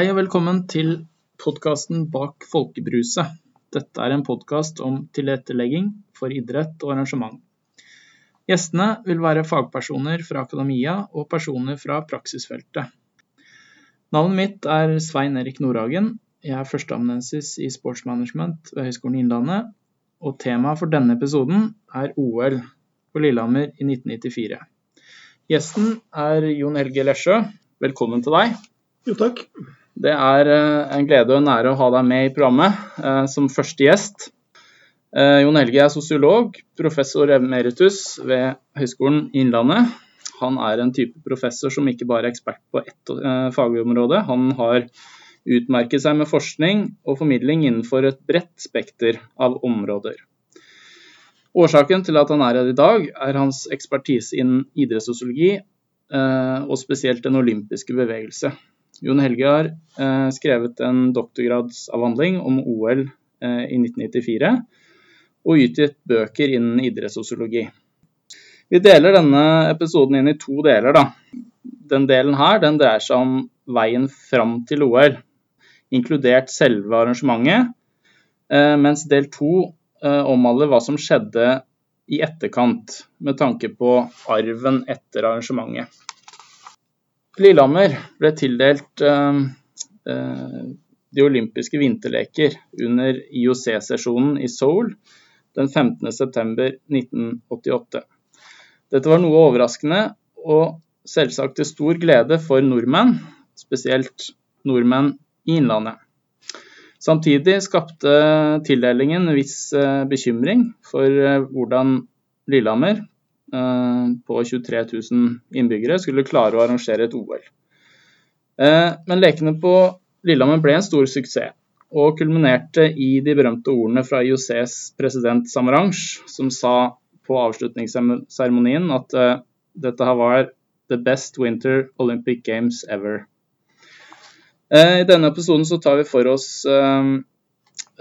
Hei og velkommen til podkasten Bak folkebruset. Dette er en podkast om tilrettelegging for idrett og arrangement. Gjestene vil være fagpersoner fra akademia og personer fra praksisfeltet. Navnet mitt er Svein Erik Nordhagen. Jeg er førsteamanuensis i sportsmanagement ved Høgskolen Innlandet. Og temaet for denne episoden er OL på Lillehammer i 1994. Gjesten er Jon Helge Lesjø. Velkommen til deg. Jo, takk. Det er eh, en glede og en ære å ha deg med i programmet eh, som første gjest. Eh, Jon Helge er sosiolog, professor emeritus ved Høgskolen Innlandet. Han er en type professor som ikke bare er ekspert på ett fagområde. Han har utmerket seg med forskning og formidling innenfor et bredt spekter av områder. Årsaken til at han er her i dag, er hans ekspertise innen idrettssosiologi, og spesielt den olympiske bevegelse. Jon Helge har eh, skrevet en doktorgradsavhandling om OL eh, i 1994, og utgitt bøker innen idrettssosiologi. Vi deler denne episoden inn i to deler. Da. Den delen her den dreier seg om veien fram til OL, inkludert selve arrangementet. Mens del to Eh, omhandler hva som skjedde i etterkant, med tanke på arven etter arrangementet. Lillehammer ble tildelt eh, eh, de olympiske vinterleker under IOC-sesjonen i Seoul den 15.9.1988. Dette var noe overraskende og selvsagt til stor glede for nordmenn, spesielt nordmenn i Innlandet. Samtidig skapte tildelingen en viss eh, bekymring for eh, hvordan Lillehammer eh, på 23 000 innbyggere skulle klare å arrangere et OL. Men lekene på Lillehammer ble en stor suksess, og kulminerte i de berømte ordene fra IOCs president Samaranch, som sa på avslutningsseremonien at dette var the best winter Olympic Games ever. Eh, I denne episoden så tar vi for oss eh,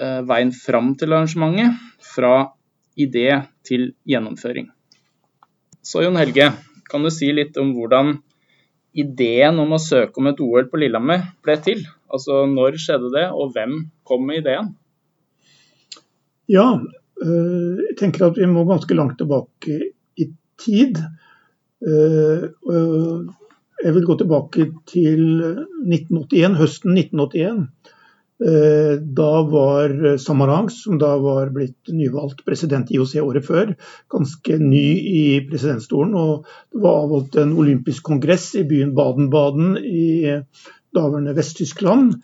eh, veien fram til arrangementet, fra idé til gjennomføring. Så Jon Helge, kan du si litt om hvordan ideen om å søke om et OL på Lillehammer ble til? Altså når skjedde det, og hvem kom med ideen? Ja, jeg tenker at vi må ganske langt tilbake i tid. Jeg vil gå tilbake til 1981, høsten 1981. Eh, da var Samarang, som da var blitt nyvalgt president i IOC året før, ganske ny i presidentstolen. Og det var avholdt en olympisk kongress i byen Baden-Baden i daværende Vest-Tyskland.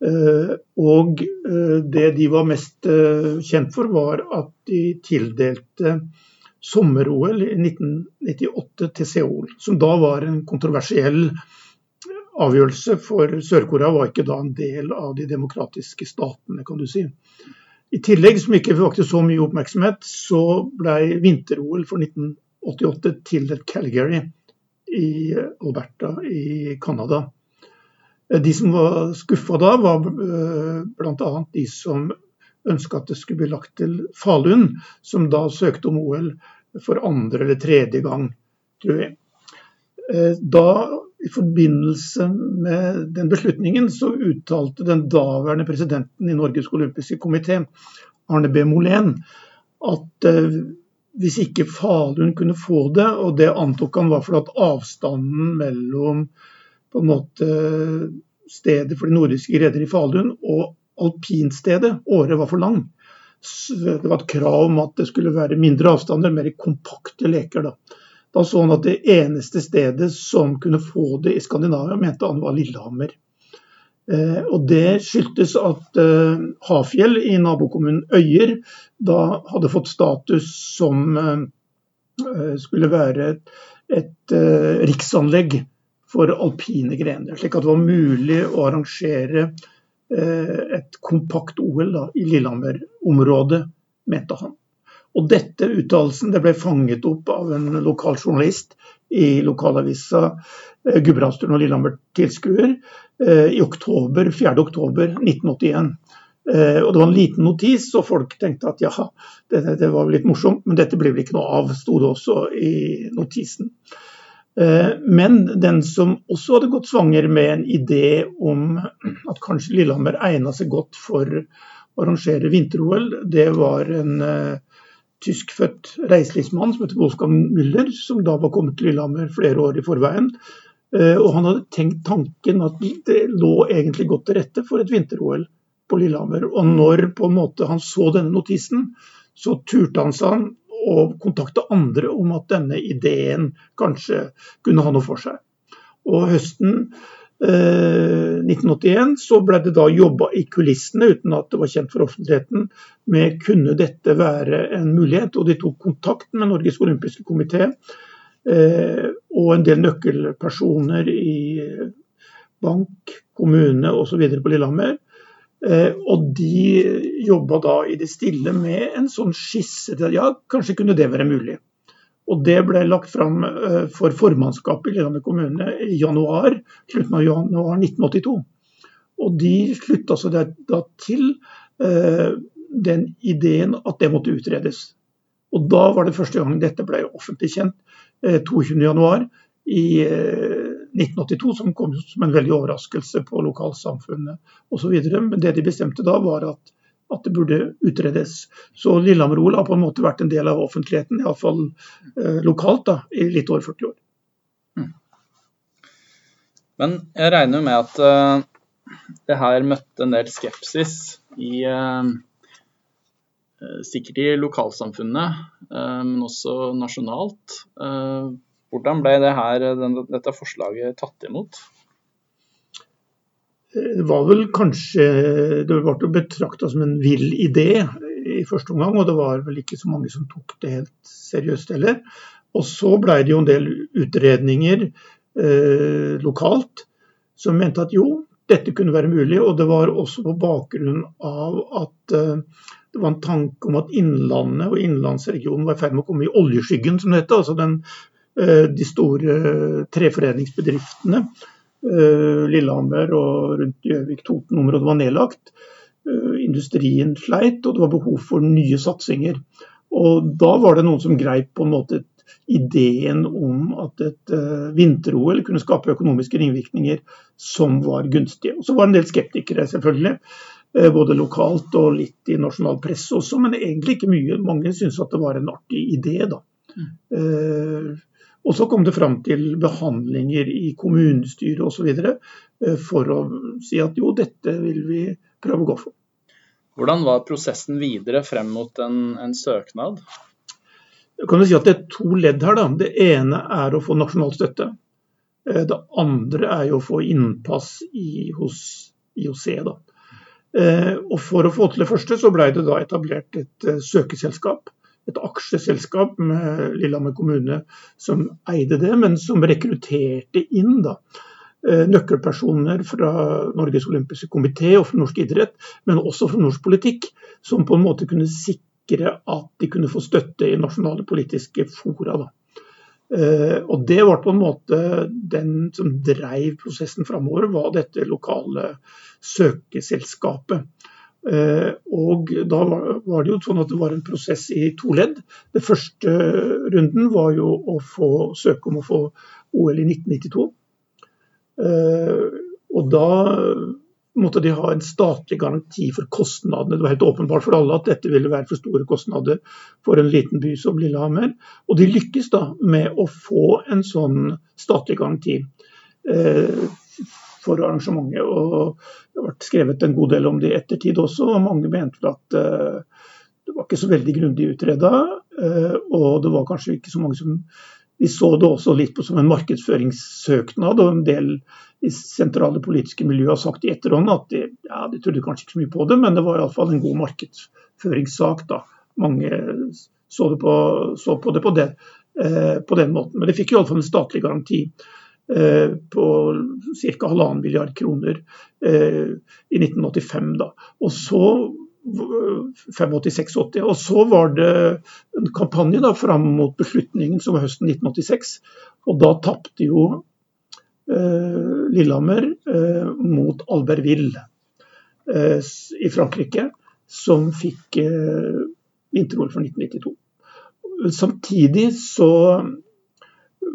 Eh, og eh, det de var mest kjent for, var at de tildelte sommer-OL i 1998 til Seoul, som da var en kontroversiell avgjørelse, for Sør-Korea var ikke da en del av de demokratiske statene, kan du si. I tillegg, som ikke vakte så mye oppmerksomhet, så ble vinter-OL for 1988 tildelt Calgary i Alberta i Canada. De som var skuffa da, var eh, bl.a. de som ønska at det skulle bli lagt til Falun, som da søkte om OL for andre eller tredje gang, tror jeg. Eh, da, i forbindelse med den beslutningen, så uttalte den daværende presidenten i Norges olympiske komité, Arne B. Molén, at eh, hvis ikke Falun kunne få det, og det antok han var fordi avstanden mellom måte stedet for de nordiske redere i Falun og alpinstedet, året, var for lang. Det var et krav om at det skulle være mindre avstander, mer kompakte leker. Da, da så han at det eneste stedet som kunne få det i Skandinavia, mente han var Lillehammer. Eh, og Det skyldtes at eh, Hafjell i nabokommunen Øyer da hadde fått status som eh, eh skulle være et, et eh, riksanlegg for alpine grener. Slik at det var mulig å arrangere Eh, et kompakt OL da, i Lillehammer-området, mente han. Og dette uttalelsen ble fanget opp av en lokal journalist i lokalavisa eh, Gudbrandsdølen og Lillehammer Tilskuer eh, i oktober, 4. oktober 1981. Eh, og Det var en liten notis, og folk tenkte at ja, det, det var litt morsomt, men dette ble vel ikke noe av, sto det også i notisen. Men den som også hadde gått svanger med en idé om at kanskje Lillehammer egna seg godt for å arrangere vinter-OL, det var en tyskfødt reiselivsmann som heter Wolfgang Müller, som da var kommet til Lillehammer flere år i forveien. Eh, og han hadde tenkt tanken at det lå egentlig godt til rette for et vinter-OL på Lillehammer. Og når på en måte han så denne notisen, så turte han seg å kontakte andre om at denne ideen kanskje kunne ha noe for seg. Og høsten 1981 eh, så ble det da jobba i kulissene uten at det var kjent for offentligheten med kunne dette være en mulighet. Og de tok kontakt med Norges olympiske komité eh, og en del nøkkelpersoner i bank, kommune osv. på Lillehammer. Eh, og de jobba da i det stille med en sånn skisse til at ja, kanskje kunne det være mulig. Og Det ble lagt fram eh, for formannskapet i Lillehammer kommune i januar, slutten av januar 1982. Og De slutta seg da til uh, den ideen at det måtte utredes. Og Da var det første gang dette ble offentlig kjent, uh, eh, 22.1 i uh, 1982, som kom som en veldig overraskelse på lokalsamfunnet osv. Men det de bestemte da, var at at det burde utredes. Så Lillehammer-OL har på en måte vært en del av offentligheten, iallfall eh, lokalt, da, i litt over 40 år. Mm. Men jeg regner med at uh, det her møtte en del skepsis i uh, Sikkert i lokalsamfunnet, uh, men også nasjonalt. hvordan ble det her, den, dette forslaget tatt imot? Det var vel kanskje Det ble betrakta som en vill idé i første omgang, og det var vel ikke så mange som tok det helt seriøst heller. Og så ble det jo en del utredninger eh, lokalt som mente at jo, dette kunne være mulig. Og det var også på bakgrunn av at eh, det var en tanke om at Innlandet og innlandsregionen var i ferd med å komme i oljeskyggen, som det heter. Altså den, eh, de store treforedlingsbedriftene Lillehammer og rundt Gjøvik-Toten-området var nedlagt. Eh, industrien sleit, og det var behov for nye satsinger. Og Da var det noen som greip på en måte ideen om at et uh, vinter-OL kunne skape økonomiske ringvirkninger som var gunstige. Og Så var det en del skeptikere, selvfølgelig. Både lokalt og litt i nasjonal presse også, men egentlig ikke mye. Mange syntes at det var en artig idé. da. Uh, og så kom det fram til behandlinger i kommunestyret osv. Eh, for å si at jo, dette vil vi prøve å gå for. Hvordan var prosessen videre frem mot en, en søknad? Kan du si at Det er to ledd her. Da. Det ene er å få nasjonal støtte. Eh, det andre er jo å få innpass i, hos IOC. Da. Eh, og For å få til det første så ble det da etablert et søkeselskap et aksjeselskap med Lillehammer kommune som eide det, men som rekrutterte inn da, eh, nøkkelpersoner fra Norges olympiske komité og fra norsk idrett, men også fra norsk politikk, som på en måte kunne sikre at de kunne få støtte i nasjonale politiske fora. Da. Uh, og Det var på en måte den som dreiv prosessen framover, var dette lokale søkeselskapet. Eh, og da var det jo sånn at det var en prosess i to ledd. Den første runden var jo å få søke om å få OL i 1992. Eh, og da måtte de ha en statlig garanti for kostnadene. Det var helt åpenbart for alle at dette ville være for store kostnader for en liten by som Lillehammer. Og de lykkes da med å få en sånn statlig garanti. Eh, for arrangementet. og Det har vært skrevet en god del om det i ettertid også, og mange mente at uh, det var ikke så veldig grundig utreda. Uh, og det var kanskje ikke så mange som Vi så det også litt på som en markedsføringssøknad. og en del i sentrale politiske miljøer har sagt i etterhånd at de, ja, de trodde kanskje ikke så mye på det, men det var iallfall en god markedsføringssak. da. Mange så, på, så på det på den, eh, på den måten. Men det fikk iallfall en statlig garanti. Eh, på ca. halvannen milliard kroner eh, i 1985. Da. Og så 85-86. Og så var det en kampanje da, fram mot beslutningen som var høsten 1986. Og da tapte jo eh, Lillehammer eh, mot Albertville eh, i Frankrike, som fikk eh, vinter-OL for 1992. Samtidig så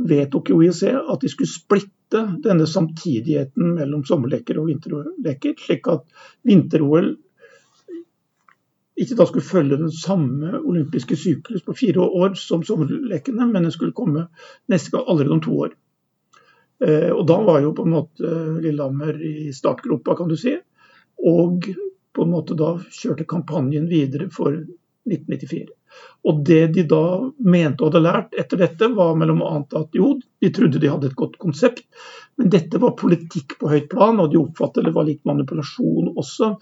vedtok jo IOC at de skulle splitte denne samtidigheten mellom sommerleker og vinterleker, slik at vinter-OL ikke da skulle følge den samme olympiske syklus på fire år som sommerlekene, men den skulle komme neste gang allerede om to år. Eh, og Da var jo på en måte Lillehammer i startgropa, kan du si. Og på en måte da kjørte kampanjen videre for 1994. Og Det de da mente og hadde lært etter dette, var mellom annet at jo, de trodde de hadde et godt konsept, men dette var politikk på høyt plan, og de oppfattet det var litt manipulasjon også.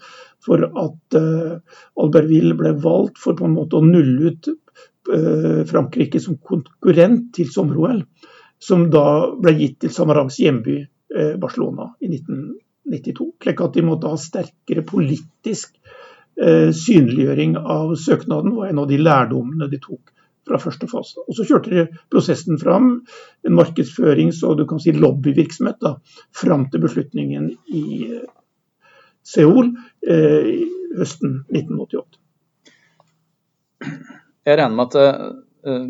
For at uh, Albertville ble valgt for på en måte å nulle ut uh, Frankrike som konkurrent til sommer-OL, som da ble gitt til Samarangs hjemby uh, Barcelona i 1992. Slik at de måtte ha sterkere politisk synliggjøring av søknaden var en av de lærdommene de tok fra første fase. Og Så kjørte de prosessen fram, en markedsførings- og du kan si lobbyvirksomhet, da, fram til beslutningen i eh, Seoul eh, høsten 1988. Jeg regner med at uh,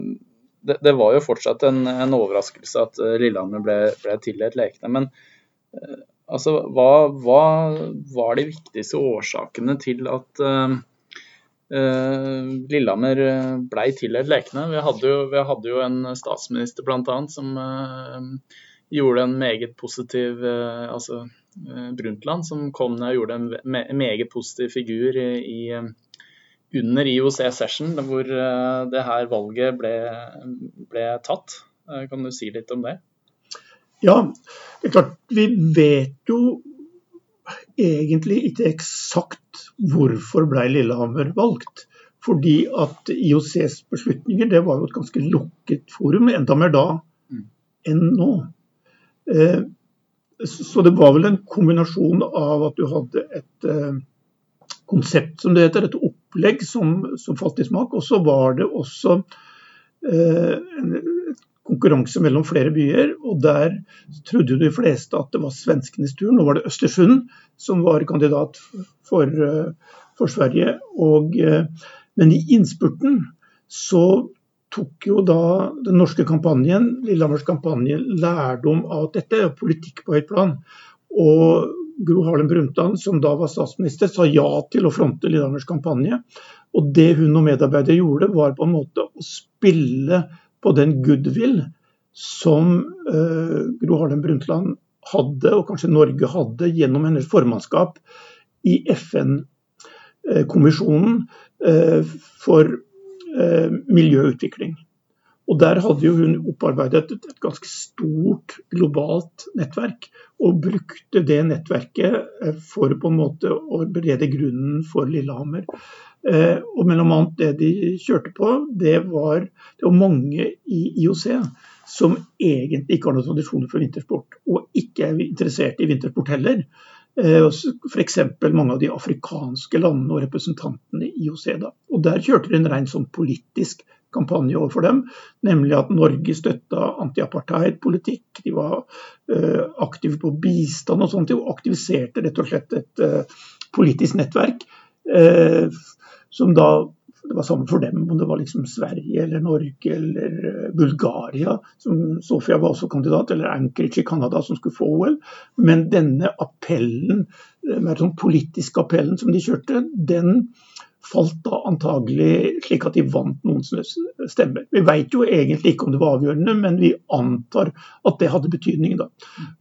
det, det, var jo fortsatt en, en overraskelse at Lillehammer ble, ble tildelt lekene. Men Altså, hva, hva, var de viktigste årsakene til at uh, uh, Lillehammer blei tildelt lekene? Vi hadde jo, vi hadde jo en statsminister bl.a. som uh, gjorde en meget positiv altså Brundtland, som kom ned og gjorde en me meget positiv figur i, i under IOC Session, hvor det her valget ble, ble tatt. Kan du si litt om det? Ja, det er klart, vi vet jo egentlig ikke eksakt hvorfor ble Lillehammer valgt. Fordi at IOCs beslutninger det var jo et ganske lukket forum, enda mer da enn nå. Eh, så det var vel en kombinasjon av at du hadde et eh, konsept, som det heter, et opplegg som, som falt i smak. Og så var det også eh, et konkurranse mellom flere byer. og Der trodde de fleste at det var svenskenes tur. Nå var det Østersund som var kandidat for, eh, for Sverige. Og, eh, men i innspurten så tok jo da den norske kampanjen, Lillehammers kampanje lærdom av at dette er politikk på høyt plan. Og Gro Harlem Brundtland, som da var statsminister, sa ja til å fronte Lillehammers kampanje. Og det hun og medarbeidere gjorde, var på en måte å spille på den goodwill som uh, Gro Harlem Brundtland hadde, og kanskje Norge hadde, gjennom hennes formannskap i FN-kommisjonen uh, for uh, miljøutvikling. Og Der hadde jo hun opparbeidet et, et, ganske stort globalt nettverk, og brukte det nettverket for på en måte å berede grunnen for Lillehammer. Eh, og mellom annet det de kjørte på, det var, det var mange i IOC som egentlig ikke har noen tradisjoner for vintersport, og ikke er interessert i vintersport heller. Eh, F.eks. mange av de afrikanske landene og representantene i IOC. Da. Og Der kjørte de en ren sånn politisk kampanje overfor dem, nemlig at Norge støtta anti-apartheid-politikk. De var uh, aktive på bistand og sånt, De aktiviserte rett og slett et uh, politisk nettverk. Uh, som da det var samme for dem om det var liksom Sverige eller Norge eller eh, Bulgaria, som Sofia var også kandidat, eller Anchorage i Canada som skulle få OL. Men denne appellen, den eh, sånn politiske appellen som de kjørte, den falt da antagelig slik at de vant noens stemmer. Vi vet jo egentlig ikke om det var avgjørende, men vi antar at det hadde betydning. da.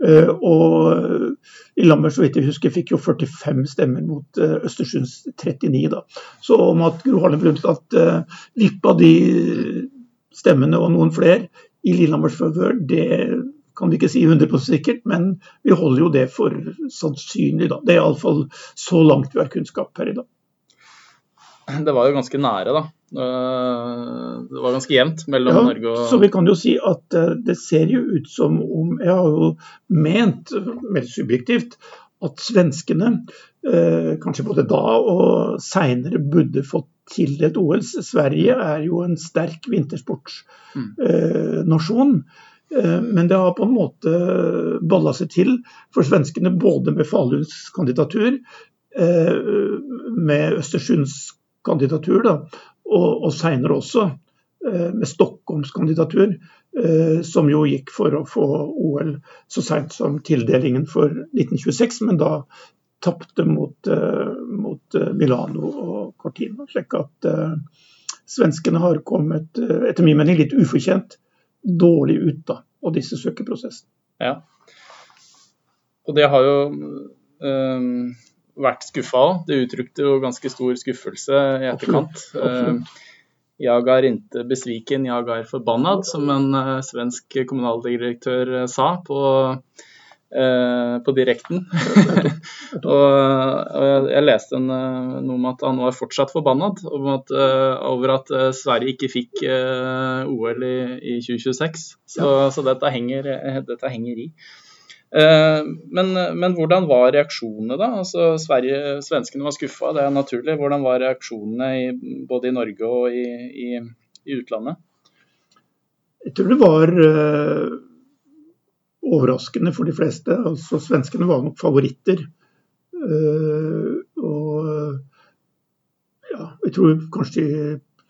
Uh, og Lambert, så vidt jeg husker, fikk jo 45 stemmer mot uh, Østersunds 39. da. Så om at Gro Harlem Brundtland uh, vippa de stemmene og noen flere i Lillehammers favør, det kan vi ikke si 100% sikkert, men vi holder jo det for sannsynlig. da. Det er iallfall så langt vi har kunnskap her i dag det var jo ganske nære, da. Eh, det var ganske jevnt mellom ja, Norge og Så vi kan jo si at eh, det ser jo ut som om Jeg har jo ment, mer subjektivt, at svenskene, eh, kanskje både da og seinere, burde fått til et OL. Sverige er jo en sterk vintersportsnasjon. Mm. Men det har på en måte balla seg til for svenskene både med Faluns kandidatur, med Østersunds kandidatur, da, og, og seinere også eh, med Stockholms kandidatur. som jo gikk for å få OL så seint som tildelingen for 1926, men da tapte mot, mot, Milano og Cortina. slik at svenskene har kommet, etter min mening litt ufortjent, dårlig ut da, av disse søkeprosessene. Ja. Og det har jo um, vært skuffa òg. Det uttrykte jo ganske stor skuffelse i etterkant. Jeg er ikke besviken, jeg er forbannad, som en uh, svensk kommunaldirektør uh, sa på, på direkten. og, Jeg leste en, noe om at han var fortsatt forbannad at, over at Sverige ikke fikk OL i, i 2026. Så, så dette, henger, dette henger i. Eh, men, men, hvordan var reaksjonene da? Altså, Sverige, Svenskene var skuffa, det er naturlig. Hvordan var reaksjonene i, både i Norge og i, i, i, utlandet? Jeg tror det var uh, overraskende for de fleste. Altså, Svenskene var nok favoritter. Uh, og ja, jeg tror kanskje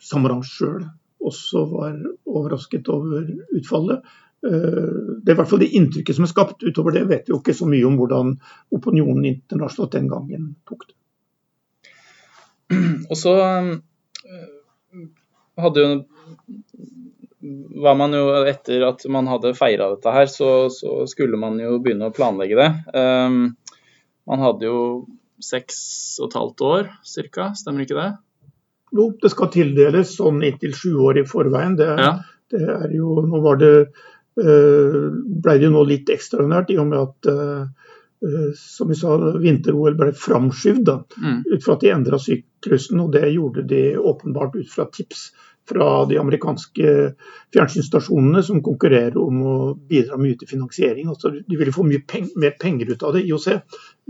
Samaranch sjøl også var overrasket over utfallet. Eh, det er i hvert fall det inntrykket som er skapt. Utover det vet vi jo ikke så mye om hvordan opinionen internasjonalt den gangen tok det. Og så eh, hadde jo var man jo Etter at man hadde feira dette her, så, så, skulle man jo begynne å planlegge det. Um, man hadde jo seks og et halvt år ca., stemmer ikke det? Jo, det skal tildeles sånn inntil sju år i forveien. Det, ja. det er jo, nå var det ble det jo nå litt ekstraordinært i og med at eh, eh, som vi sa, vinter-OL ble framskyvd mm. ut fra at de endra syklusen. og Det gjorde de åpenbart ut fra tips fra de amerikanske fjernsynsstasjonene som konkurrerer om å bidra mye til finansiering. Altså, de ville få mye peng mer penger ut av det, IOC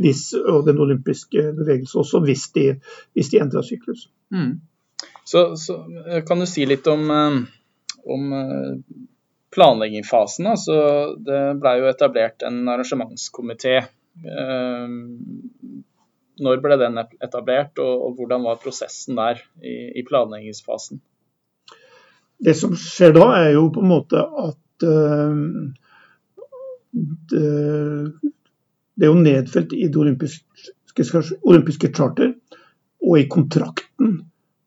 hvis, og den olympiske bevegelse også, hvis de, hvis de endra syklusen. Mm. Så, så, kan du si litt om, om planleggingsfasen. Altså, det ble jo etablert en arrangementskomité. Eh, når ble den etablert, og, hvordan var prosessen der i, planleggingsfasen? Det som skjer da, er jo på en måte at uh, det, er jo nedfelt i det olympiske, olympiske charter og i kontrakten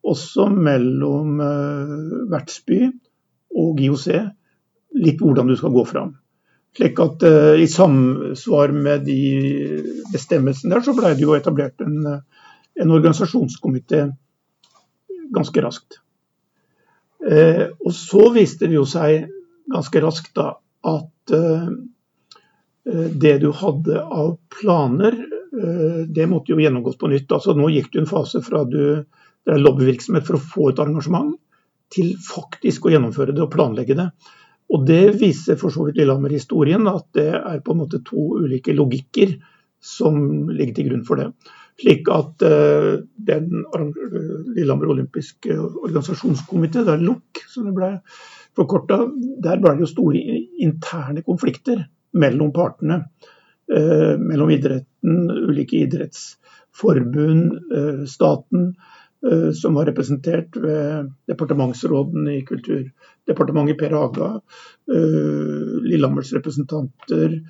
også mellom uh, vertsby og IOC litt hvordan du skal gå fram. Slik at uh, I samsvar med de bestemmelsene der, så ble det jo etablert en, en organisasjonskomité ganske raskt. Uh, og så viste det jo seg ganske raskt da at uh, det du hadde av planer, det måtte jo gjennomgås på nytt. Altså Nå gikk du en fase fra du det er lobbyvirksomhet for å få et arrangement, til faktisk å gjennomføre det og planlegge det. Og Det viser for så vidt Lillehammer-historien, at det er på en måte to ulike logikker som ligger til grunn for det. Slik at uh, den Lillehammer olympiske organisasjonskomité, det er LOK som det ble forkorta, der ble det jo store interne konflikter mellom partene. Uh, mellom idretten, ulike idrettsforbund, uh, staten. Eh, som var representert ved departementsråden i Kulturdepartementet, Per Haga, eh, Lillehammers representanter,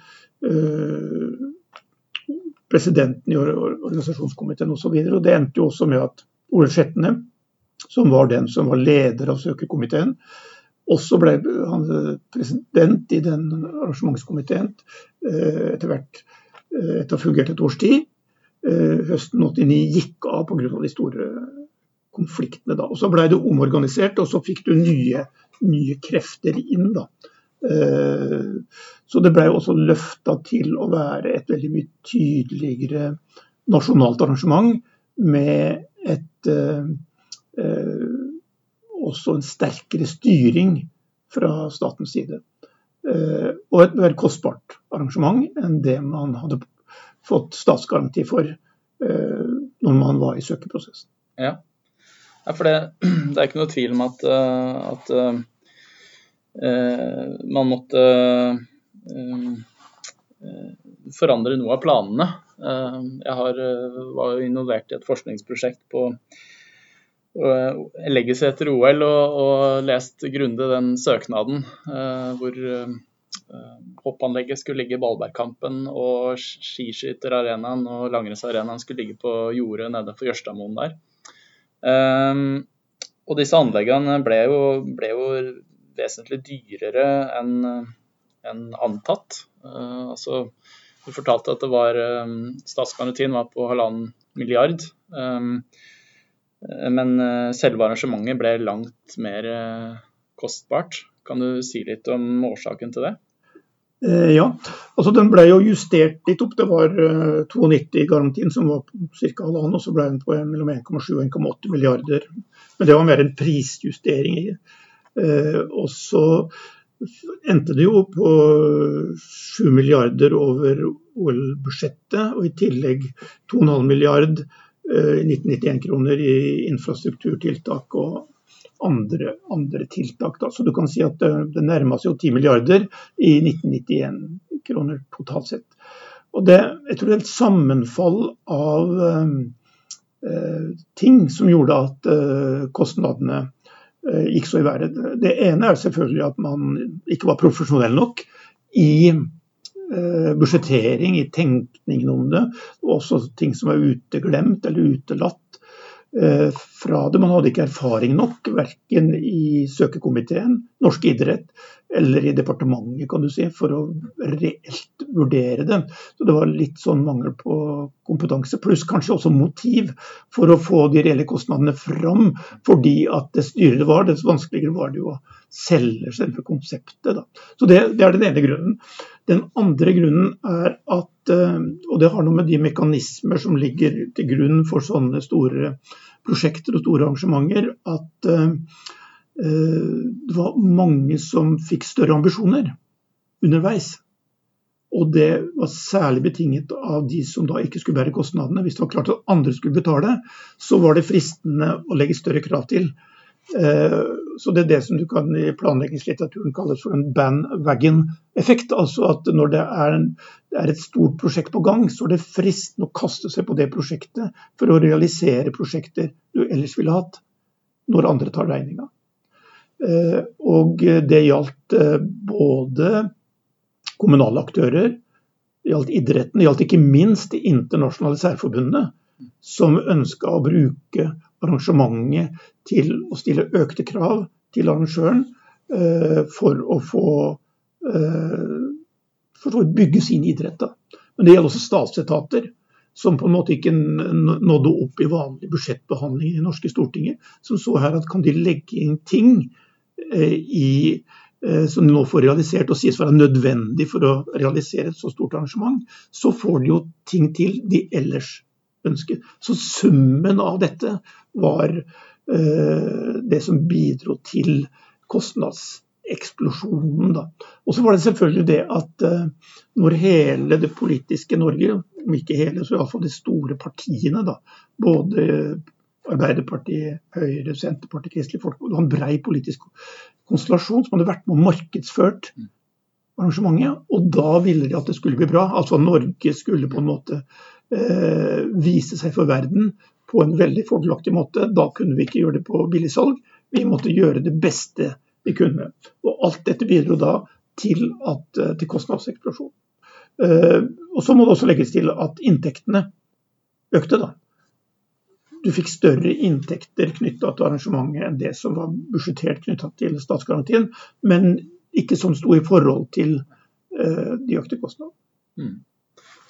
eh, presidenten i organisasjonskomiteen osv. Det endte jo også med at Ole Skjetne, som var den som var leder av søkerkomiteen, også ble han president i den arrangementskomiteen etter hvert etter å ha fungert et års tid. Høsten 89 gikk av pga. de store konfliktene da. Og Så ble det omorganisert, og så fikk du nye, nye krefter inn. da. Eh, så det ble også løfta til å være et veldig mye tydeligere nasjonalt arrangement med et eh, eh, også en sterkere styring fra statens side. Og et veldig kostbart arrangement enn det man hadde fått statsgaranti for når man var i søkeprosessen. Ja. Ja, for det, det, er ikke noe tvil om at, eh, at uh, man måtte uh, forandre noe av planene. Uh, jeg har, var involvert i et forskningsprosjekt på, legge seg etter OL og, og lest grundig den søknaden hvor hoppanlegget skulle ligge i Ballbergkampen og skiskytterarenaen og langrennsarenaen skulle ligge på jordet nede for Jørstadmoen der. Um, og disse anleggene ble jo, ble jo vesentlig dyrere enn en antatt. Uh, altså, du fortalte at det var um, statsgarantien var på halvannen milliard. Um, men uh, selve arrangementet ble langt mer uh, kostbart. Kan du si litt om årsaken til det? Eh, ja, altså den ble jo justert litt opp. Det var 92-garantien som var på ca. halvannen, og så ble den på mellom 1,7 og 1,8 milliarder. Men det var mer en prisjustering. i. Og så endte det jo på 7 milliarder over OL-budsjettet, og i tillegg 2,5 milliard eh, i 1991-kroner i infrastrukturtiltak og andre, andre tiltak. Da. Så du kan si at det, nærma seg jo 10 milliarder i 1991-kroner totalt sett. Og det, jeg tror det er et sammenfall av eh, ting som gjorde at eh, kostnadene Eh, gikk så i været. Det ene er selvfølgelig at man ikke var profesjonell nok i eh, budsjettering, i tenkningen om det. Og også ting som er uteglemt eller utelatt. Eh, fra det. Man hadde ikke erfaring nok, verken i søkekomiteen, norsk idrett eller i departementet, kan du si, for å reelt vurdere det. Så det var litt sånn mangel på kompetanse, pluss kanskje også motiv for å få de reelle kostnadene fram. Fordi at det dyrere det var, dess vanskeligere var det jo å selge selve konseptet. Da. Så det, det er den ene grunnen. Den andre grunnen er at, eh, og det har noe med de mekanismer som ligger til grunn for sånne store prosjekter og store arrangementer, at eh, det var mange som fikk større ambisjoner underveis. Og det var særlig betinget av de som da ikke skulle bære kostnadene. Hvis det var klart at andre skulle betale, så var det fristende å legge større krav til. Eh, så Det er det som du kan i planleggingslitteraturen kalles for en bandwagon-effekt. Altså at når det er, en, det er, et stort prosjekt på gang, så er det fristende å kaste seg på det prosjektet for å realisere prosjekter du ellers ville hatt, når andre tar regninga. Eh, og det gjaldt eh, både kommunale aktører, det gjaldt idretten, det gjaldt ikke minst de internasjonale særforbundene, som ønska å bruke arrangementet til å stille økte krav til arrangøren eh, for å få for å bygge sin idrett. Men det gjelder også statsetater som på en måte ikke nådde opp i vanlig budsjettbehandling i norske Stortinget. Som så her at kan de legge inn ting i, som nå får realisert og sies være nødvendig for å realisere et så stort arrangement, så får de jo ting til de ellers ønsker. Så summen av dette var Eh, det som bidro til kostnadseksplosjonen. Og så var det selvfølgelig det at eh, når hele det politiske Norge, om ikke hele, så iallfall de store partiene, da, både Arbeiderpartiet, Høyre, Senterpartiet, Kristelig Folkeparti, det var en brei politisk konstellasjon som hadde vært med og markedsført arrangementet. Og da ville de at det skulle bli bra. Altså Norge skulle på en måte eh, vise seg for verden på en veldig fordelaktig måte. Da kunne vi ikke gjøre det på billigsalg, vi måtte gjøre det beste vi kunne. Og alt dette bidro da til, at, eh, til kostnadseksplosjon. Eh, og så må det også legges til at inntektene økte, da. Du fikk større inntekter knytta til arrangementet enn det som var budsjettert knytta til statsgarantien, men ikke som sto i forhold til uh, de økte kostnadene. Mm.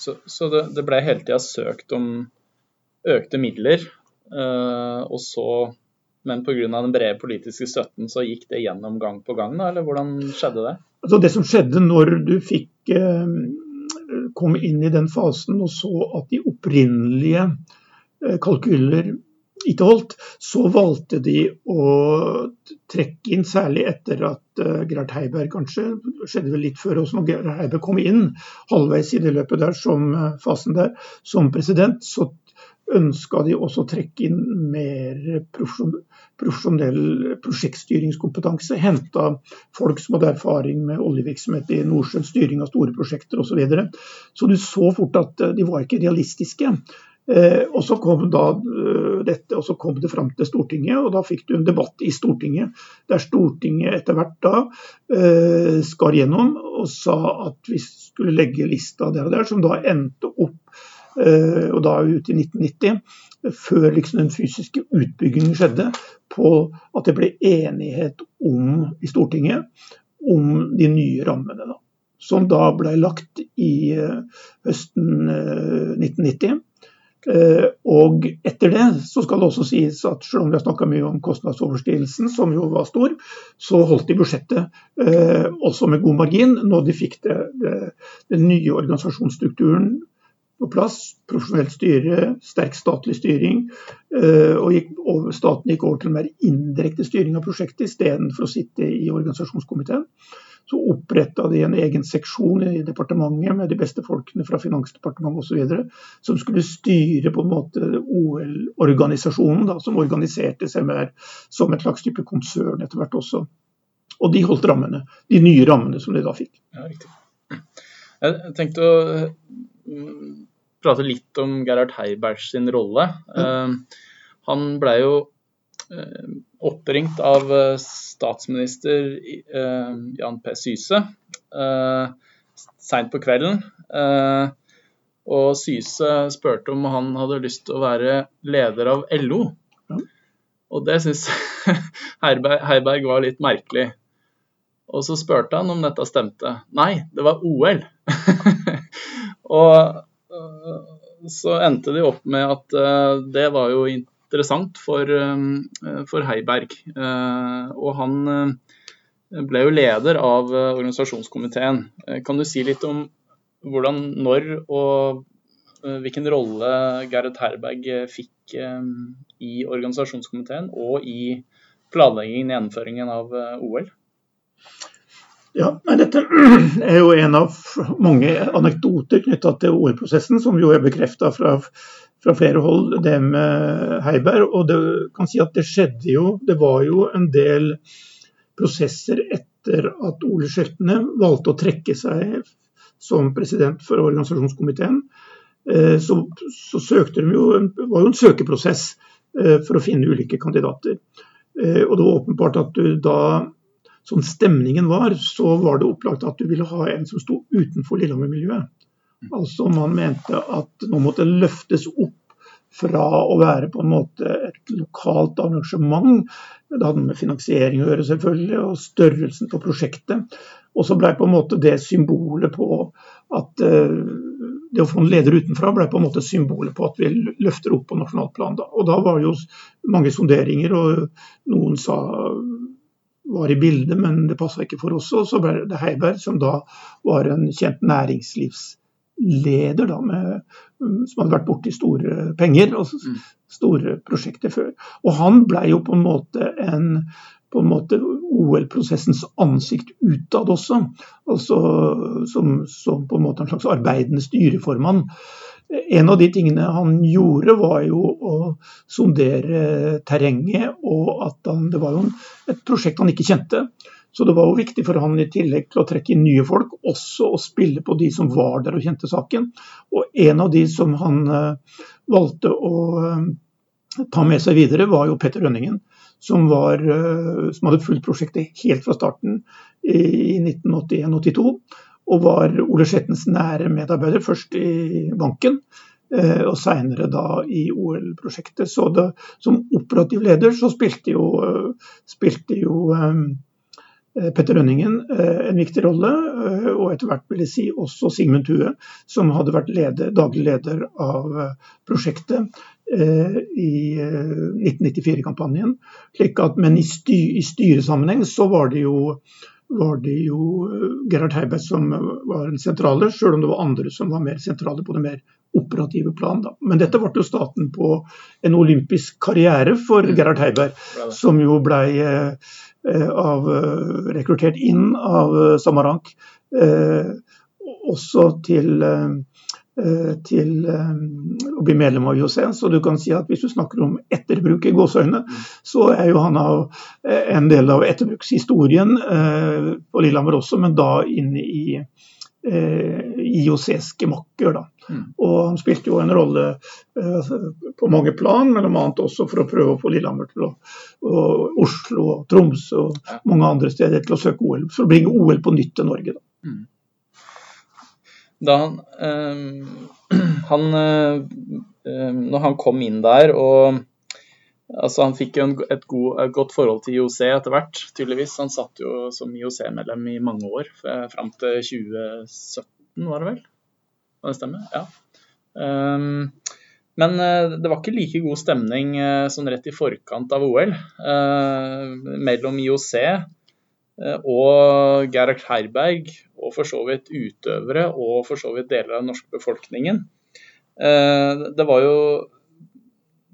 Så, så det, det ble hele tida søkt om økte midler. uh, og så, men pga. den brede politiske støtten så gikk det gjennom gang på gang, da, eller hvordan skjedde det? Altså det som skjedde når du fikk eh, kom inn i den fasen og så at de opprinnelige kalkyler ikke holdt, så valgte de å trekke inn, særlig etter at Gerhard Gerd Heiberg kanskje, skjedde vel litt før oss, når Gerhard Heiberg kom inn halvveis i det løpet der som uh, fasen der, som president, så ønska de også å trekke inn mer profesjonell prosjektstyringskompetanse. Henta folk som hadde erfaring med oljevirksomhet i Nordsjøen, styring av store prosjekter osv. Så, videre. så du så fort at eh, de var ikke realistiske. Eh, og så kom da uh, dette, og så kom det fram til Stortinget, og da fikk du en debatt i Stortinget der Stortinget etter hvert da uh, skar gjennom og sa at vi skulle legge lista der og der, som da endte opp, og da ut i 1990, før liksom den fysiske utbyggingen skjedde, på at det ble enighet om i Stortinget om de nye rammene. da som da ble lagt i høsten 1990. Eh, og etter det så skal det også sies at selv om vi har snakka mye om kostnadsoverskridelsen, som jo var stor, så holdt de budsjettet eh, også med god margin når de fikk det, det, den nye organisasjonsstrukturen på plass. Profesjonelt styre, sterk statlig styring. Eh, og, gikk, over, staten gikk over til mer indirekte styring av prosjektet istedenfor å sitte i organisasjonskomiteen. Så oppretta de en egen seksjon i departementet med de beste folkene fra Finansdepartementet osv. Som skulle styre på en måte OL-organisasjonen, som organiserte seg mer som et slags type konsern etter hvert også. Og de holdt rammene, de nye rammene som de da fikk. Ja, riktig. Jeg tenkte å prate litt om Gerhard Heiberg sin rolle. Eh, han blei jo Eh, oppringt av eh, statsminister Jan P. Syse seint på kvelden. Og Syse spurte om han hadde lyst til å være leder av LO. Og det syns Heiberg var litt merkelig. Og så spurte han om dette stemte. Nei, det var OL. og så endte de opp med at det var jo interessant for, eh, for Heiberg. Eh, og han eh, ble jo leder av organisasjonskomiteen. Kan du si litt om hvordan, når og hvilken rolle Gerhard Herberg fikk i organisasjonskomiteen og i planleggingen og gjennomføringen av OL? Ja, Dette er jo en av mange anekdoter knytta til OL-prosessen, som jo er bekrefta fra fra flere hold, det med Heiberg. Og det kan si at det skjedde jo Det var jo en del prosesser etter at Ole Skjeltene valgte å trekke seg som president for organisasjonskomiteen. Eh, så, så søkte de jo, det var jo en søkeprosess eh, for å finne ulike kandidater. Eh, og det var åpenbart at du da Som stemningen var, så var det opplagt at du ville ha en som sto utenfor Lillehammer-miljøet. Altså Man mente at nå måtte løftes opp fra å være på en måte et lokalt arrangement. Det hadde med finansiering å gjøre, selvfølgelig, og størrelsen på prosjektet. Og så ble på en måte det symbolet på at uh, det å få en leder utenfra ble på en måte symbolet på at vi løfter opp på nasjonalt plan. Da. Og da var det jo mange sonderinger, og noen sa var i bildet, men det passa ikke for oss. Og så ble det Heiberg, som da var en kjent næringslivsleder, da, med, som hadde vært borti store penger og mm. store prosjekter før. Og han ble jo på en måte en på en måte OL-prosessens ansikt utad også, altså som, som, på en måte en slags arbeidende styreformann. En av de tingene han gjorde, var jo å sondere terrenget, og at han, det var jo et prosjekt han ikke kjente. Så det var jo viktig for han i tillegg til å trekke inn nye folk, også å spille på de som var der og kjente saken. Og en av de som han uh, valgte å uh, ta med seg videre, var jo Petter Rønningen. Som, var, uh, som hadde fulgt prosjektet helt fra starten i 1981-82. Og var Ole Slettens nære medarbeider, først i banken og seinere i OL-prosjektet. Så det, som operativ leder så spilte jo, spilte jo Eh, Petter Rønningen eh, en viktig rolle, eh, og etter hvert vil jeg si også Sigmund Thue, som hadde vært leder, daglig leder av prosjektet i 1994-kampanjen. Men i, styr, i, styresammenheng så var det jo, var det jo Gerhard Heiberg som var den sentrale, selv om det var andre som var mer sentrale på det mer operative plan. Da. Men dette ble jo staten på en olympisk karriere for Gerhard Heiberg, som jo blei Eh, av, eh, rekruttert inn av eh, Samarank, også til, til å bli medlem av IOC. Så du kan si at hvis du snakker om etterbruk i gåseøyne, så er jo han en del av etterbrukshistorien på Lillehammer også, men da inne i IOCs makker. Da. Mm. Og han spilte jo en rolle eh, på mange plan, bl.a. også for å prøve å få Lillehammer til å og Oslo, og Tromsø og mange andre steder til å søke OL. For å bringe OL på nytt til Norge. Da, mm. Da han, øh, han øh, Når han kom inn der og Altså, han fikk jo et, god, et, godt forhold til IOC etter hvert, tydeligvis. Han satt jo som IOC-medlem i mange år, fram til 2017 var det vel? Kan det stemme? Ja. Um, men det var ikke like god stemning sånn rett i forkant av OL uh, mellom IOC og Gerhard Herberg, og for så vidt utøvere og for så vidt deler av den norske befolkningen. det var jo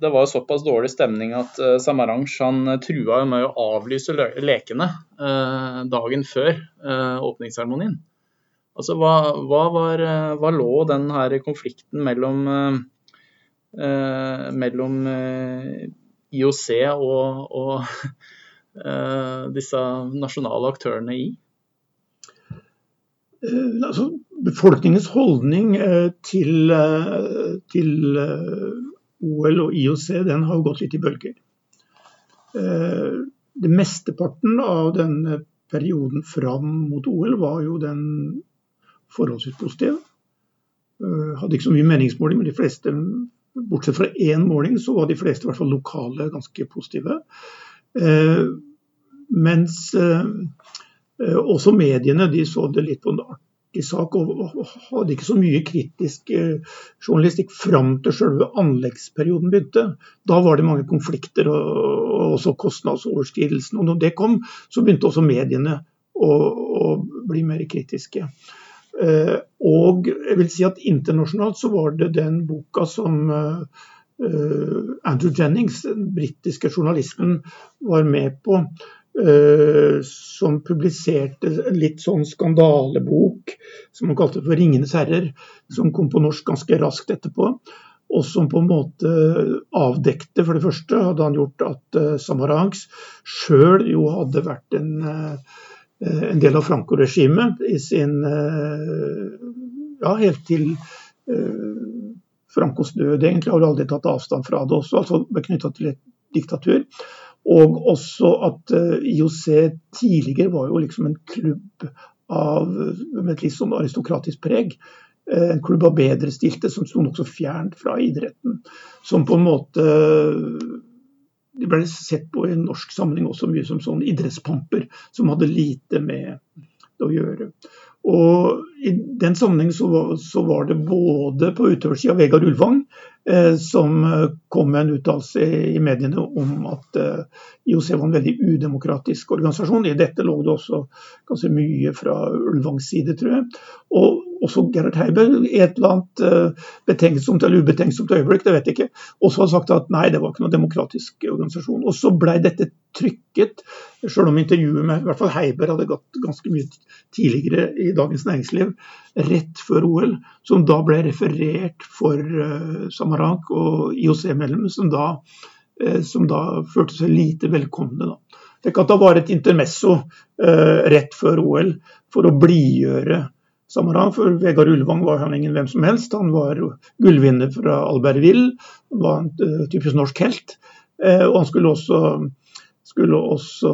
det var såpass dårlig stemning at Samaranch han trua med å avlyse lekene dagen før åpningsseremonien. Altså, hva, hva, var, eh, hva lå den her konflikten mellom, eh, mellom eh, IOC og, og eh, disse nasjonale aktørene i? Eh, altså, befolkningens holdning eh, til, til OL og IOC den har gått litt i bølger. Det Mesteparten av denne perioden fram mot OL var jo den forholdsvis positive. Eh, hadde ikke så mye meningsmåling, men de fleste, bortsett fra én måling, så var de fleste i hvert fall lokale ganske positive. Eh, mens eh, også mediene de så det litt på en artig sak og hadde ikke så mye kritisk journalistikk fram til selve anleggsperioden begynte. Da var det mange konflikter og også kostnadsoverskridelsen. Og når det kom, så begynte også mediene å, å bli mer kritiske. Eh, og jeg vil si at internasjonalt så var det den boka som eh, Andrew Jennings, den britiske journalisten, var med på. Eh, som publiserte en litt sånn skandalebok som han kalte for 'Ringenes herrer', som kom på norsk ganske raskt etterpå. Og som på en måte avdekte, for det første hadde han gjort at Samarangs sjøl jo hadde vært en Eh, en del av Franco-regimet i sin eh, Ja, helt til Frankos død, egentlig, har aldri tatt avstand fra det også, altså knytta til et diktatur. Og også at IOC tidligere var jo liksom en klubb av, med et litt sånn aristokratisk preg. En klubb av bedrestilte som sto nokså fjernt fra idretten. Som på en måte de ble sett på i en norsk sammenheng også mye som sånn idrettspamper, som hadde lite med det å gjøre. Og I den sammenheng så så var det både på utøversida Vegard Ulvang, eh, som eh, kom med en uttalelse i mediene om at eh, IOC var en veldig udemokratisk organisasjon. I dette lå det også ganske mye fra Ulvangs side, tror jeg. Og også Gerhard Heiberg i et eller annet eh, betenksomt eller ubetenksomt øyeblikk, det vet jeg ikke, også har sagt at nei, det var ikke noen demokratisk organisasjon. Og så blei dette trykket, selv om intervjuet med i hvert fall Heiberg hadde gått ganske mye tidligere i Dagens Næringsliv, rett før OL, som da ble referert for uh, Samarank og IOC-medlemmer, som, uh, som, da følte seg lite velkomne. da. Tenk at det var et intermesso uh, rett før OL for å blidgjøre Samarank, for Vegard Ulvang var han ingen hvem som helst. Han var gullvinner fra Albertville, var en typisk norsk helt. Og han skulle også, skulle også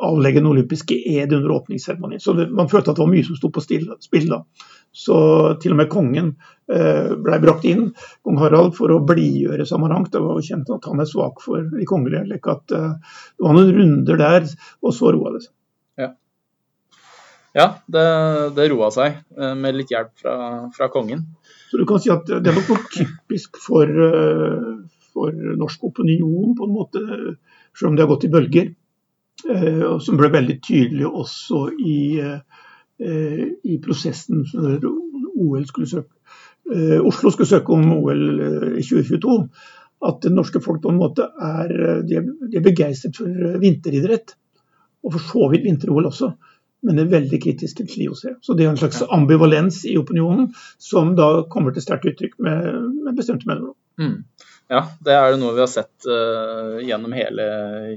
avlegge den olympiske ed under åpningsseremonien. Så det, man følte at det var mye som sto på spill da. Så til og med kongen eh, ble brakt inn, kong Harald, for å blidgjøre Samarang. Det var jo kjent at han er svak for de kongelige. At, det var noen runder der, og så roa det seg. Ja, det, det roa seg eh, med litt hjelp fra, fra, kongen. Så du kan si at det var nok typisk for, eh, for, norsk opinion, på en måte, selv om det har gått i bølger. Eh, og som ble veldig tydelig også i, i prosessen når OL skulle søke. Oslo skulle søke om OL i 2022. At det norske folk på en måte er, de er, de er begeistret for vinteridrett. Og for så vidt vinter-OL også men er veldig kritiske til IOC. Så det er en slags ambivalens i opinionen som da kommer til sterkt uttrykk med, med bestemte mellomrom. Mm. Ja, det er det noe vi har sett uh, gjennom hele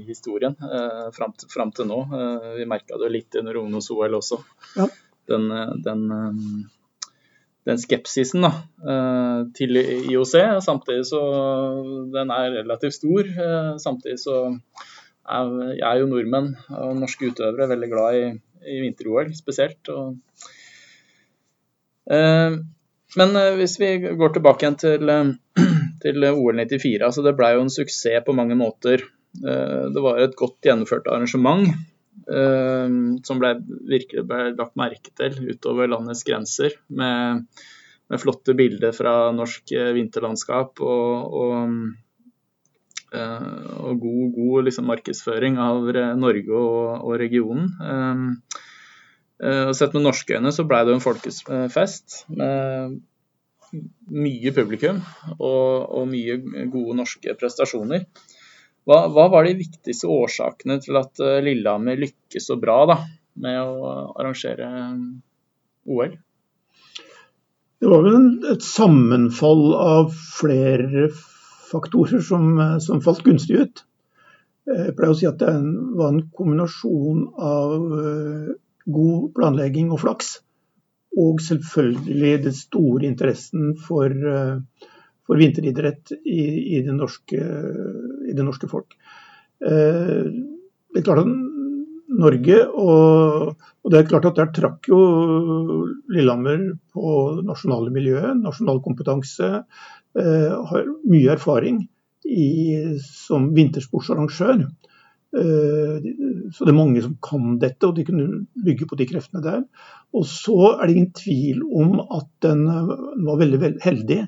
historien uh, fram, til, fram til nå. Uh, vi merka det litt under ungdoms-OL også. Ja. den, den, den skepsisen da, til IOC. Samtidig så den er relativt stor. Samtidig så er, er jo nordmenn og norske utøvere veldig glad i, i vinter-OL spesielt. Og, men hvis vi går tilbake igjen til, til OL 94, altså det ble jo en suksess på mange måter. Det var et godt gjennomført arrangement. Eh, som ble, virkelig ble lagt merke til utover landets grenser. Med, med flotte bilder fra norsk eh, vinterlandskap og, og, eh, og god, god liksom, markedsføring av Norge og, og regionen. Sett med norske øyne så ble det jo en folkefest med mye publikum og, og mye gode norske prestasjoner. Hva, hva, var de viktigste årsakene til at eh, Lillehammer lykkes så bra da, med å arrangere eh, OL? Det var vel et sammenfall av flere faktorer som, eh, som falt gunstig ut. Jeg pleier å si at det var en kombinasjon av god planlegging og flaks. Og selvfølgelig den store interessen for, for vinteridrett i, i det norske i det norske folk. Eh, det er klart at Norge, og, og, det er klart at der trakk jo Lillehammer på nasjonale miljøet, nasjonal kompetanse, eh, har mye erfaring i, som vintersportsarrangør. Eh, så det er mange som kan dette, og de kunne bygge på de kreftene der. Og så er det ingen tvil om at den var veldig, heldig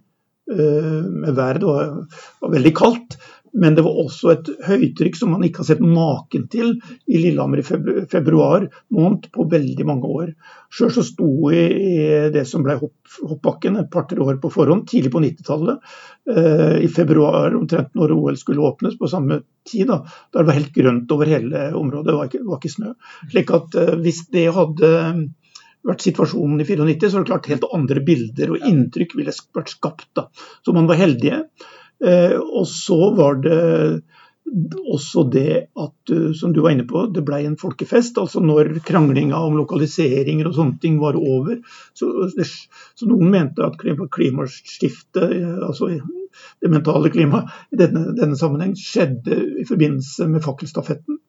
med været. Det var veldig kaldt. Men det var også et høytrykk som man ikke har sett maken til i Lillehammer i februar måned på veldig mange år. Sjøl så sto jeg i det som ble hoppbakken et par-tre år på forhånd, tidlig på 90-tallet. Eh, I februar, omtrent når OL skulle åpnes, på samme tid. Da, da det var helt grønt over hele området, det var ikke, var ikke snø. Slik at eh, hvis det hadde vært situasjonen i 94, så er det klart helt andre bilder og inntrykk ville vært skapt. da. Så man var heldige. Eh, og så var det også det at, eh, som du var inne på, det ble en folkefest. altså Når kranglinga om lokaliseringer og sånne ting var over. Så, så noen mente at klimaskiftet, eh, altså det mentale klimaet, i denne, denne sammenheng skjedde i forbindelse med fakkelstafetten.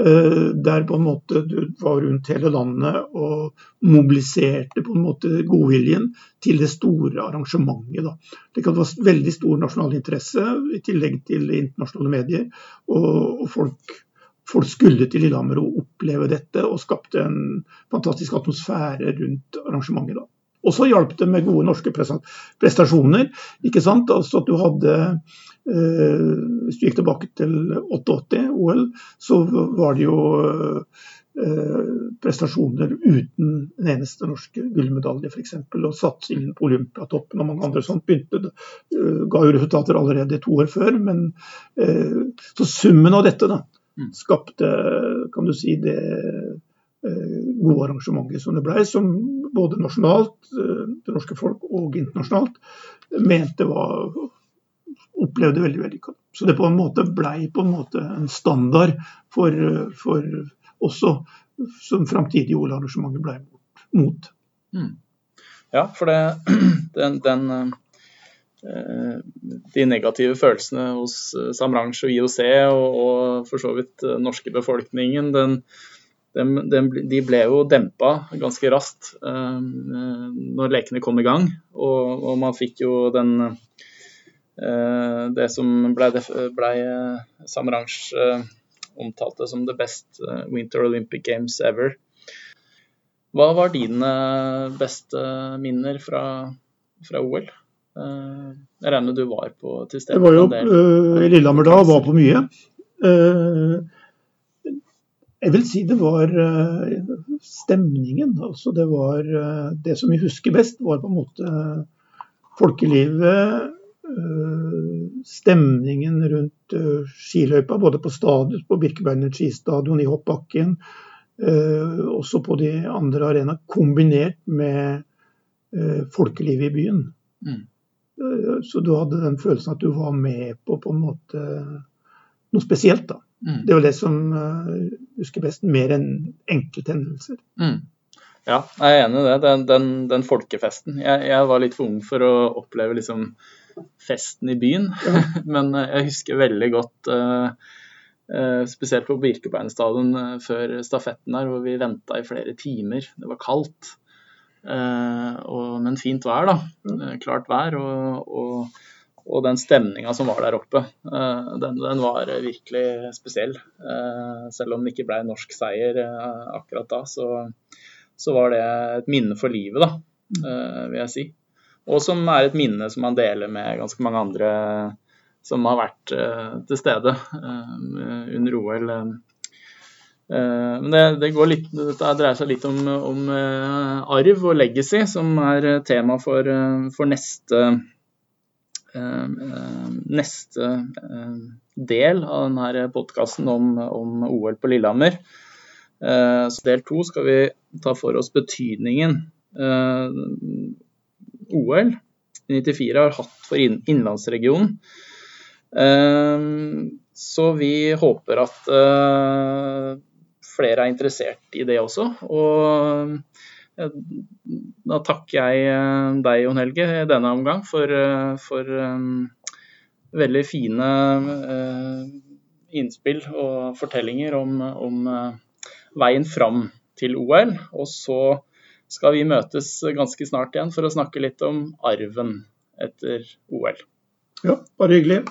Eh, der på en måte du var rundt hele landet og mobiliserte på en måte godviljen til det store arrangementet. Da. Det være veldig stor nasjonal interesse, i tillegg til internasjonale medier. Og folk, folk, skulle til Lillehammer og oppleve dette, og skapte en fantastisk atmosfære rundt arrangementet. da. Og så hjalp det med gode norske prestasjoner. ikke sant? Altså at du hadde eh, Hvis du gikk tilbake til 88-OL, så var det jo eh, prestasjoner uten en eneste norske gullmedalje, f.eks. Og satsingen på Olympiatoppen og mange andre sånt begynte, uh, ga jo resultater allerede to år før. Men, uh, så summen av dette da, mm. skapte kan du si, det Eh, gode arrangementer som det ble, som både nasjonalt, eh, det norske folk og internasjonalt mente var opplevde veldig vellykka. Så det på en måte ble på en måte en standard for, for også som framtidige OL-arrangementer ble mot. Mm. Ja, for det, den, den, eh, de negative følelsene hos Samrange og IOC og, og for så vidt norske befolkningen, den, de, de, de ble jo dempa ganske raskt eh, når lekene kom i gang. Og, og man fikk jo den eh, Det som ble, ble Samaranch eh, omtalte som the best Winter Olympic Games ever. Hva var dine beste minner fra, fra OL? Jeg regner med du var på til stede? Jeg var jo i Lillehammer da var på mye. Uh, jeg vil si det var eh, stemningen. Altså det var eh, Det som vi husker best, var på en måte folkelivet. Eh, stemningen rundt skiløypa, både på stadion, på Birkebeinet skistadion, i hoppbakken, også på de andre arenaene, kombinert med folkelivet i byen. Mm. Så du hadde den følelsen at du var med på på en måte noe spesielt. da. Mm. Det var det som uh, husker best, mer enn enkelthendelser. Mm. Ja, jeg er enig i det. Den, den, den folkefesten. Jeg, jeg, var litt for ung for å oppleve liksom festen i byen, ja. men jeg husker veldig godt uh, uh, Spesielt på Birkebeinerstadion uh, før stafetten her, hvor vi venta i flere timer. Det var kaldt, og, men fint vær, da. Klart vær. og, og og den stemninga som var der oppe, den, den, var virkelig spesiell. Selv om det ikke ble norsk seier akkurat da, så, så var det et minne for livet, da, eh, vil jeg si. Og som er et minne som man deler med ganske mange andre som har vært eh, til stede eh, under OL. Men det, det litt, dette dreier seg litt om, om, arv og legacy, som er tema for, for neste, neste del av denne podkasten om, om OL på Lillehammer. Eh, så del to skal vi ta for oss betydningen eh, OL 94 har hatt for innlandsregionen. Eh, så vi håper at flere er interessert i det også. Og da takker jeg deg, Jon Helge, i denne omgang for, for veldig fine innspill og fortellinger om, om veien fram til OL. Og så skal vi møtes ganske snart igjen for å snakke litt om arven etter OL. Ja, bare hyggelig.